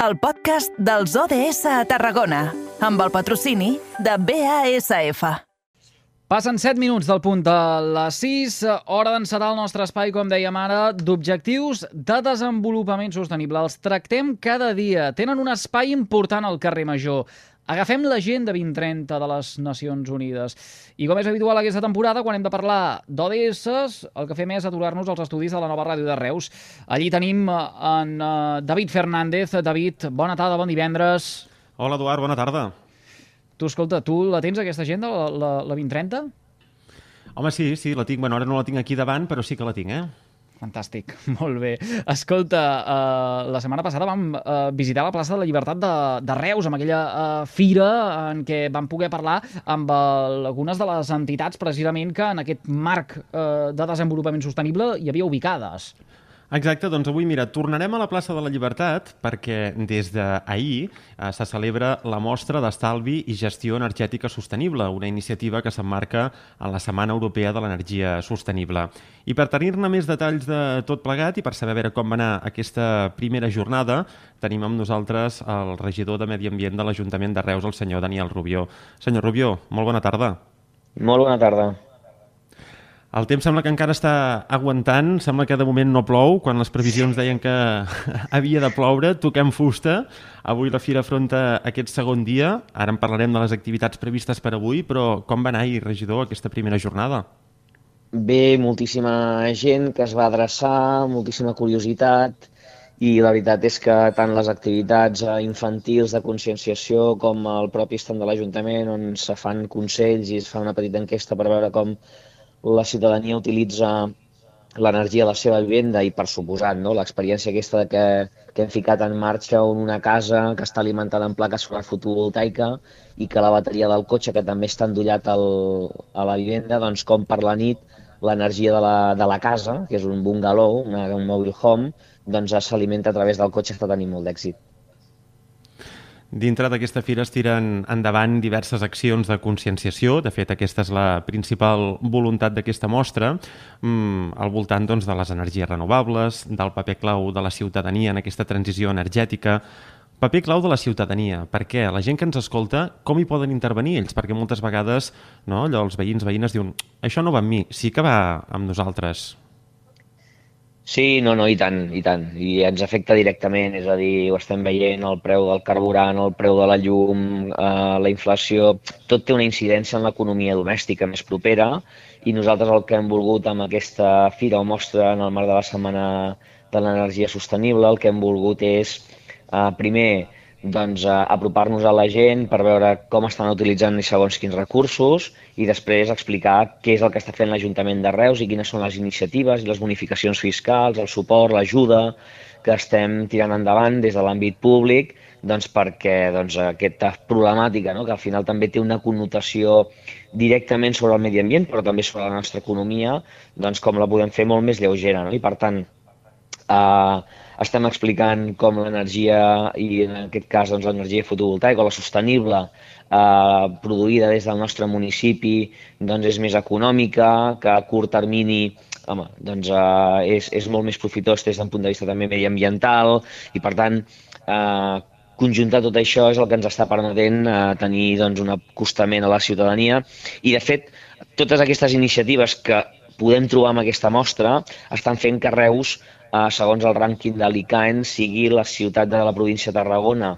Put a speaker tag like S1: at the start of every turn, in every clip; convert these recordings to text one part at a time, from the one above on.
S1: el podcast dels ODS a Tarragona, amb el patrocini de BASF.
S2: Passen 7 minuts del punt de les 6, hora d'encetar el nostre espai, com dèiem ara, d'objectius de desenvolupament sostenible. Els tractem cada dia, tenen un espai important al carrer Major. Agafem l'agenda 2030 de les Nacions Unides. I com és habitual aquesta temporada, quan hem de parlar d'ODS, el que fem és aturar-nos als estudis de la nova ràdio de Reus. Allí tenim eh, en eh, David Fernández. David, bona tarda, bon divendres.
S3: Hola, Eduard, bona tarda.
S2: Tu, escolta, tu la tens, aquesta agenda, la, la, la 2030?
S3: Home, sí, sí, la tinc. Bueno, ara no la tinc aquí davant, però sí que la tinc, eh?
S2: Fantàstic, molt bé. Escolta, uh, la setmana passada vam uh, visitar la plaça de la Llibertat de, de Reus, amb aquella uh, fira en què vam poder parlar amb uh, algunes de les entitats precisament que en aquest marc uh, de desenvolupament sostenible hi havia ubicades.
S3: Exacte, doncs avui, mira, tornarem a la plaça de la Llibertat perquè des d'ahir eh, se celebra la mostra d'estalvi i gestió energètica sostenible, una iniciativa que s'emmarca en la Setmana Europea de l'Energia Sostenible. I per tenir-ne més detalls de tot plegat i per saber veure com va anar aquesta primera jornada, tenim amb nosaltres el regidor de Medi Ambient de l'Ajuntament de Reus, el senyor Daniel Rubió. Senyor Rubió, molt bona tarda.
S4: Molt bona tarda.
S3: El temps sembla que encara està aguantant, sembla que de moment no plou, quan les previsions deien que havia de ploure, toquem fusta. Avui la Fira afronta aquest segon dia, ara en parlarem de les activitats previstes per avui, però com va anar ahir, regidor, aquesta primera jornada?
S4: Bé, moltíssima gent que es va adreçar, moltíssima curiositat, i la veritat és que tant les activitats eh, infantils de conscienciació com el propi estat de l'Ajuntament on se fan consells i es fa una petita enquesta per veure com la ciutadania utilitza l'energia de la seva vivenda i, per suposat, no, l'experiència aquesta de que, que hem ficat en marxa una casa que està alimentada en placa solar fotovoltaica i que la bateria del cotxe, que també està endollat al, a la vivenda, doncs com per la nit l'energia de, la, de la casa, que és un bungalow, una, un mobile home, doncs s'alimenta a través del cotxe, està tenint molt d'èxit.
S3: Dintre d'aquesta fira es tiren endavant diverses accions de conscienciació. De fet, aquesta és la principal voluntat d'aquesta mostra, mm, al voltant doncs, de les energies renovables, del paper clau de la ciutadania en aquesta transició energètica, paper clau de la ciutadania. Per què? La gent que ens escolta, com hi poden intervenir ells? Perquè moltes vegades no, allò, els veïns, veïnes diuen això no va amb mi, sí que va amb nosaltres.
S4: Sí, no, no, i tant, i tant. I ens afecta directament, és a dir, ho estem veient, el preu del carburant, el preu de la llum, eh, la inflació, tot té una incidència en l'economia domèstica més propera i nosaltres el que hem volgut amb aquesta fira o mostra en el marc de la Setmana de l'Energia Sostenible, el que hem volgut és, eh, primer, doncs, a apropar-nos a la gent per veure com estan utilitzant i segons quins recursos i després explicar què és el que està fent l'Ajuntament de Reus i quines són les iniciatives i les bonificacions fiscals, el suport, l'ajuda que estem tirant endavant des de l'àmbit públic doncs perquè doncs, aquesta problemàtica, no? que al final també té una connotació directament sobre el medi ambient, però també sobre la nostra economia, doncs com la podem fer molt més lleugera. No? I per tant, eh, estem explicant com l'energia, i en aquest cas doncs, l'energia fotovoltaica o la sostenible, eh, produïda des del nostre municipi, doncs és més econòmica, que a curt termini home, doncs, eh, és, és molt més profitós des d'un punt de vista també mediambiental i per tant eh, conjuntar tot això és el que ens està permetent eh, tenir doncs, un acostament a la ciutadania. I de fet totes aquestes iniciatives que podem trobar en aquesta mostra estan fent que Reus eh, segons el rànquing de l'ICAEN, sigui la ciutat de la província de Tarragona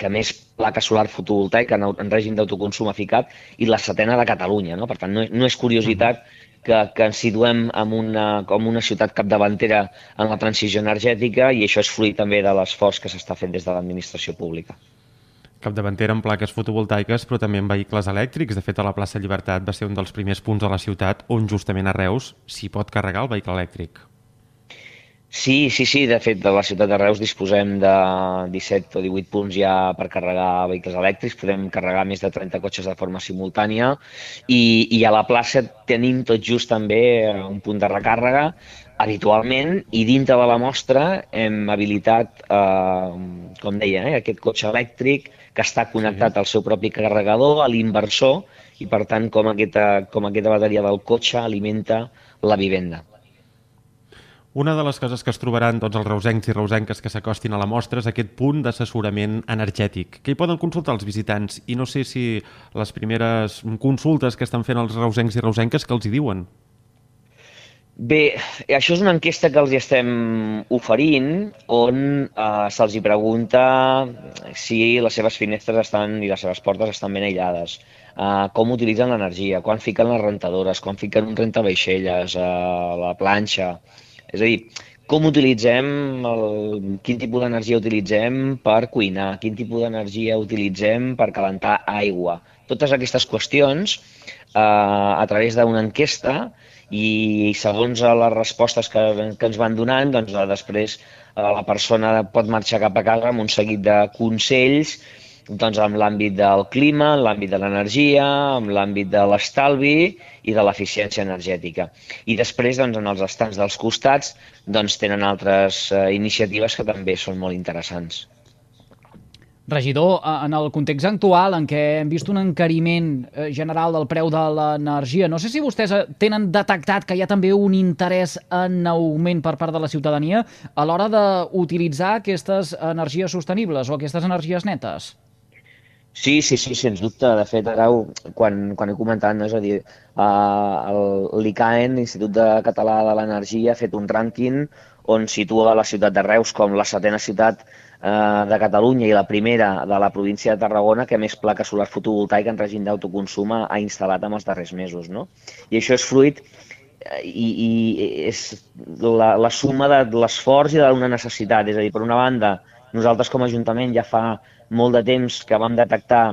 S4: que més placa solar fotovoltaica en, en règim d'autoconsum ha ficat i la setena de Catalunya. No? Per tant, no, no és curiositat que, que ens situem en una, com una ciutat capdavantera en la transició energètica i això és fruit també de l'esforç que s'està fent des de l'administració pública
S3: capdavantera en plaques fotovoltaiques, però també en vehicles elèctrics. De fet, a la plaça Llibertat va ser un dels primers punts de la ciutat on justament a Reus s'hi pot carregar el vehicle elèctric.
S4: Sí, sí, sí. De fet, a la ciutat de Reus disposem de 17 o 18 punts ja per carregar vehicles elèctrics. Podem carregar més de 30 cotxes de forma simultània i, i a la plaça tenim tot just també un punt de recàrrega habitualment i dintre de la mostra hem habilitat, eh, com deia, eh, aquest cotxe elèctric que està connectat al seu propi carregador, a l'inversor, i per tant com aquesta, com aquesta bateria del cotxe alimenta la vivenda
S3: Una de les coses que es trobaran tots els reusencs i reusenques que s'acostin a la mostra és aquest punt d'assessorament energètic, que hi poden consultar els visitants i no sé si les primeres consultes que estan fent els reusencs i reusenques que els hi diuen.
S4: Bé, això és una enquesta que els estem oferint on eh, se'ls pregunta si les seves finestres estan i les seves portes estan ben aïllades, eh, com utilitzen l'energia, quan fiquen les rentadores, quan fiquen un rentavaixelles, eh, la planxa, és a dir, com utilitzem, el, quin tipus d'energia utilitzem per cuinar, quin tipus d'energia utilitzem per calentar aigua. Totes aquestes qüestions, eh, a través d'una enquesta, i segons les respostes que, que ens van donant, doncs, després eh, la persona pot marxar cap a casa amb un seguit de consells doncs, en l'àmbit del clima, en l'àmbit de l'energia, en l'àmbit de l'estalvi i de l'eficiència energètica. I després, doncs, en els estants dels costats, doncs, tenen altres eh, iniciatives que també són molt interessants.
S2: Regidor, eh, en el context actual en què hem vist un encariment eh, general del preu de l'energia, no sé si vostès eh, tenen detectat que hi ha també un interès en augment per part de la ciutadania a l'hora d'utilitzar aquestes energies sostenibles o aquestes energies netes?
S4: Sí, sí, sí, sens dubte. De fet, ara, quan, quan he comentat, no? és a dir, uh, l'ICAEN, l'Institut de Català de l'Energia, ha fet un rànquing on situa la ciutat de Reus com la setena ciutat uh, de Catalunya i la primera de la província de Tarragona que més plaques solars fotovoltaica en règim d'autoconsum ha instal·lat en els darrers mesos. No? I això és fruit eh, i, i és la, la suma de l'esforç i d'una necessitat. És a dir, per una banda, nosaltres com a Ajuntament ja fa molt de temps que vam detectar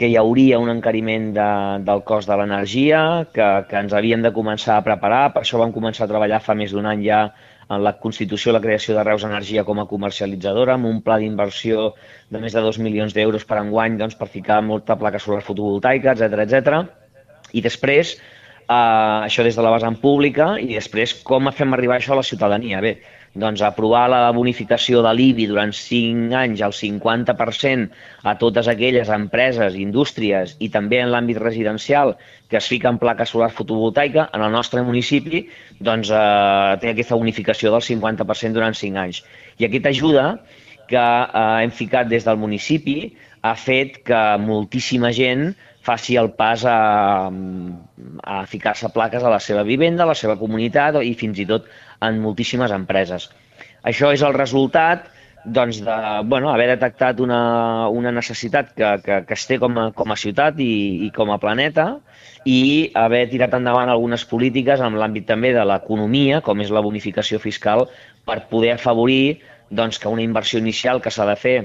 S4: que hi hauria un encariment de, del cost de l'energia, que, que ens havíem de començar a preparar, per això vam començar a treballar fa més d'un any ja en la constitució i la creació de Reus Energia com a comercialitzadora, amb un pla d'inversió de més de 2 milions d'euros per enguany doncs, per ficar molta placa solar fotovoltaica, etc etc. I després, eh, això des de la vessant pública, i després com fem arribar això a la ciutadania. Bé, doncs, aprovar la bonificació de l'IBI durant 5 anys al 50% a totes aquelles empreses, indústries i també en l'àmbit residencial que es fiquen placa solar fotovoltaica, en el nostre municipi doncs, eh, té aquesta bonificació del 50% durant 5 anys. I aquesta ajuda que eh, hem ficat des del municipi ha fet que moltíssima gent faci el pas a, a ficar-se plaques a la seva vivenda, a la seva comunitat i fins i tot en moltíssimes empreses. Això és el resultat doncs, de bueno, haver detectat una, una necessitat que, que, que es té com a, com a ciutat i, i com a planeta i haver tirat endavant algunes polítiques en l'àmbit també de l'economia, com és la bonificació fiscal, per poder afavorir doncs, que una inversió inicial que s'ha de fer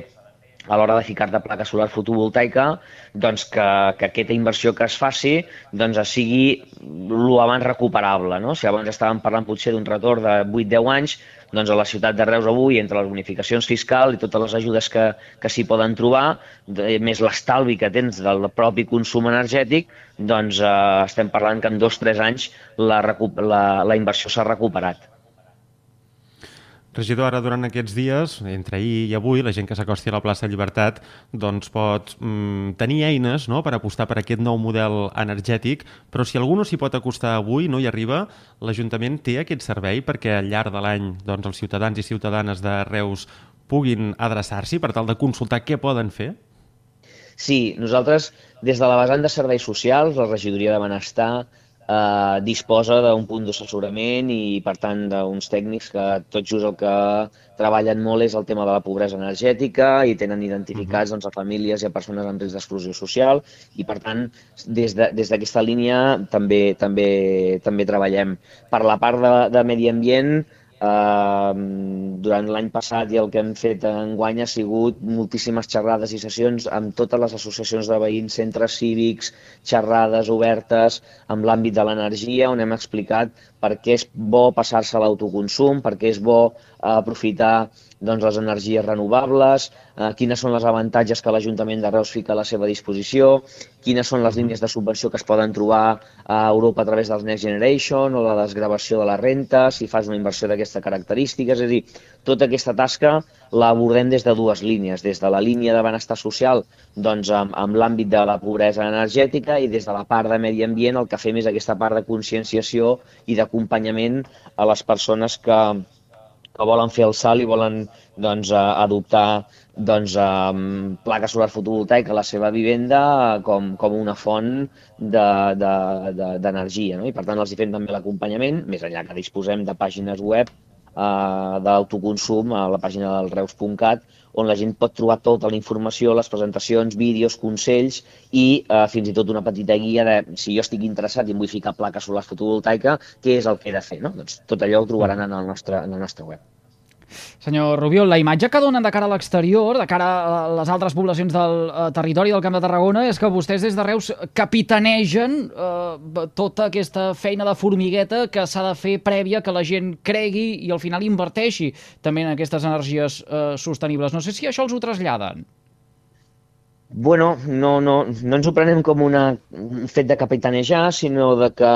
S4: a l'hora de ficar de placa solar fotovoltaica, doncs que, que aquesta inversió que es faci doncs sigui lo abans recuperable. No? Si abans estàvem parlant potser d'un retorn de 8-10 anys, doncs a la ciutat de Reus avui, entre les bonificacions fiscals i totes les ajudes que, que s'hi poden trobar, més l'estalvi que tens del propi consum energètic, doncs eh, estem parlant que en dos o tres anys la, la, la inversió s'ha recuperat.
S3: Regidor, ara durant aquests dies, entre ahir i avui, la gent que s'acosti a la plaça Llibertat doncs pot mm, tenir eines no?, per apostar per aquest nou model energètic, però si algú no s'hi pot acostar avui, no hi arriba, l'Ajuntament té aquest servei perquè al llarg de l'any doncs, els ciutadans i ciutadanes de Reus puguin adreçar-s'hi per tal de consultar què poden fer?
S4: Sí, nosaltres, des de la vessant de serveis socials, la regidoria de benestar, eh, disposa d'un punt d'assessorament i, per tant, d'uns tècnics que tot just el que treballen molt és el tema de la pobresa energètica i tenen identificats doncs, a famílies i a persones en risc d'exclusió social i, per tant, des d'aquesta de, línia també, també, també treballem. Per la part de, de medi ambient, Uh, durant l'any passat i el que hem fet en guany ha sigut moltíssimes xerrades i sessions amb totes les associacions de veïns, centres cívics, xerrades obertes amb l'àmbit de l'energia, on hem explicat per què és bo passar-se a l'autoconsum, per què és bo aprofitar doncs, les energies renovables, eh, quines són els avantatges que l'Ajuntament de Reus fica a la seva disposició, quines són les línies de subvenció que es poden trobar a Europa a través dels Next Generation o la desgravació de la renta, si fas una inversió d'aquesta característica. És a dir, tota aquesta tasca l'abordem des de dues línies, des de la línia de benestar social doncs, amb, amb l'àmbit de la pobresa energètica i des de la part de medi ambient el que fem és aquesta part de conscienciació i d'acompanyament a les persones que, que volen fer el salt i volen doncs, adoptar doncs, um, placa solar fotovoltaica a la seva vivenda com, com una font d'energia. De, de, no? I per tant els hi fem també l'acompanyament, més enllà que disposem de pàgines web uh, d'autoconsum a la pàgina del reus.cat on la gent pot trobar tota la informació, les presentacions, vídeos, consells i eh, fins i tot una petita guia de si jo estic interessat i em vull ficar placa solar fotovoltaica, què és el que he de fer. No? Doncs tot allò ho trobaran en el nostre, en el nostre web.
S2: Senyor Rubió, la imatge que donen de cara a l'exterior, de cara a les altres poblacions del eh, territori del Camp de Tarragona, és que vostès des de Reus capitanegen eh, tota aquesta feina de formigueta que s'ha de fer prèvia que la gent cregui i al final inverteixi també en aquestes energies eh, sostenibles. No sé si això els ho traslladen.
S4: Bueno, no, no, no ens ho prenem com una, un fet de capitanejar, sinó de que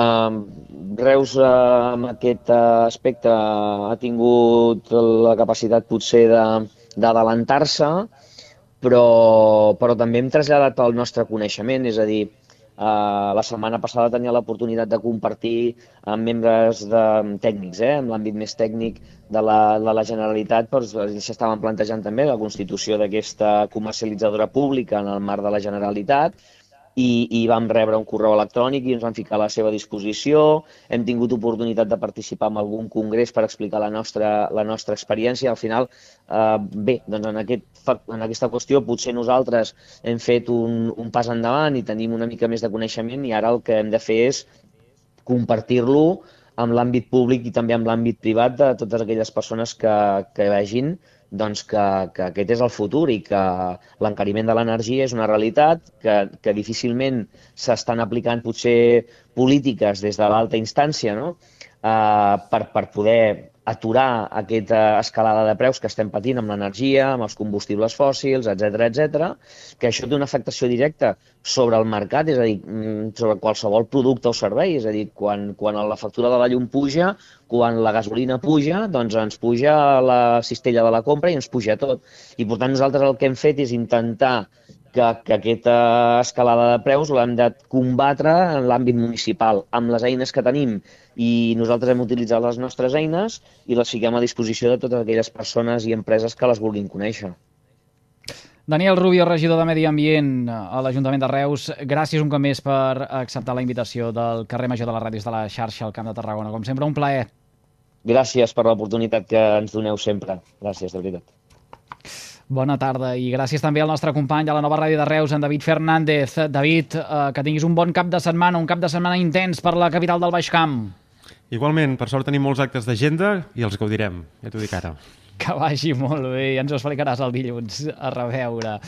S4: Reus eh, amb aquest aspecte ha tingut la capacitat potser d'adelantar-se, però, però també hem traslladat el nostre coneixement, és a dir, Uh, la setmana passada tenia l'oportunitat de compartir amb membres de, tècnics, eh, amb l'àmbit més tècnic de la, de la Generalitat, però s'estaven plantejant també la constitució d'aquesta comercialitzadora pública en el marc de la Generalitat, i, i vam rebre un correu electrònic i ens van ficar a la seva disposició. Hem tingut oportunitat de participar en algun congrés per explicar la nostra, la nostra experiència. Al final, eh, bé, doncs en, aquest, en aquesta qüestió potser nosaltres hem fet un, un pas endavant i tenim una mica més de coneixement i ara el que hem de fer és compartir-lo amb l'àmbit públic i també amb l'àmbit privat de totes aquelles persones que, que vegin doncs que, que aquest és el futur i que l'encariment de l'energia és una realitat, que, que difícilment s'estan aplicant potser polítiques des de l'alta instància no? uh, per, per poder aturar aquesta escalada de preus que estem patint amb l'energia, amb els combustibles fòssils, etc etc, que això té una afectació directa sobre el mercat, és a dir, mm, sobre qualsevol producte o servei, és a dir, quan, quan la factura de la llum puja, quan la gasolina puja, doncs ens puja la cistella de la compra i ens puja tot. I per tant nosaltres el que hem fet és intentar que, que aquesta escalada de preus l'hem de combatre en l'àmbit municipal, amb les eines que tenim. I nosaltres hem utilitzat les nostres eines i les fiquem a disposició de totes aquelles persones i empreses que les vulguin conèixer.
S2: Daniel Rubio, regidor de Medi Ambient a l'Ajuntament de Reus, gràcies un cop més per acceptar la invitació del carrer Major de les Ràdios de la xarxa al Camp de Tarragona. Com sempre, un plaer.
S4: Gràcies per l'oportunitat que ens doneu sempre. Gràcies, de veritat.
S2: Bona tarda i gràcies també al nostre company de la nova ràdio de Reus, en David Fernández. David, eh, que tinguis un bon cap de setmana, un cap de setmana intens per la capital del Baix Camp.
S3: Igualment, per sort tenim molts actes d'agenda i els gaudirem, ja t'ho dic ara.
S2: Que vagi molt bé, ja ens ho explicaràs el dilluns. A reveure.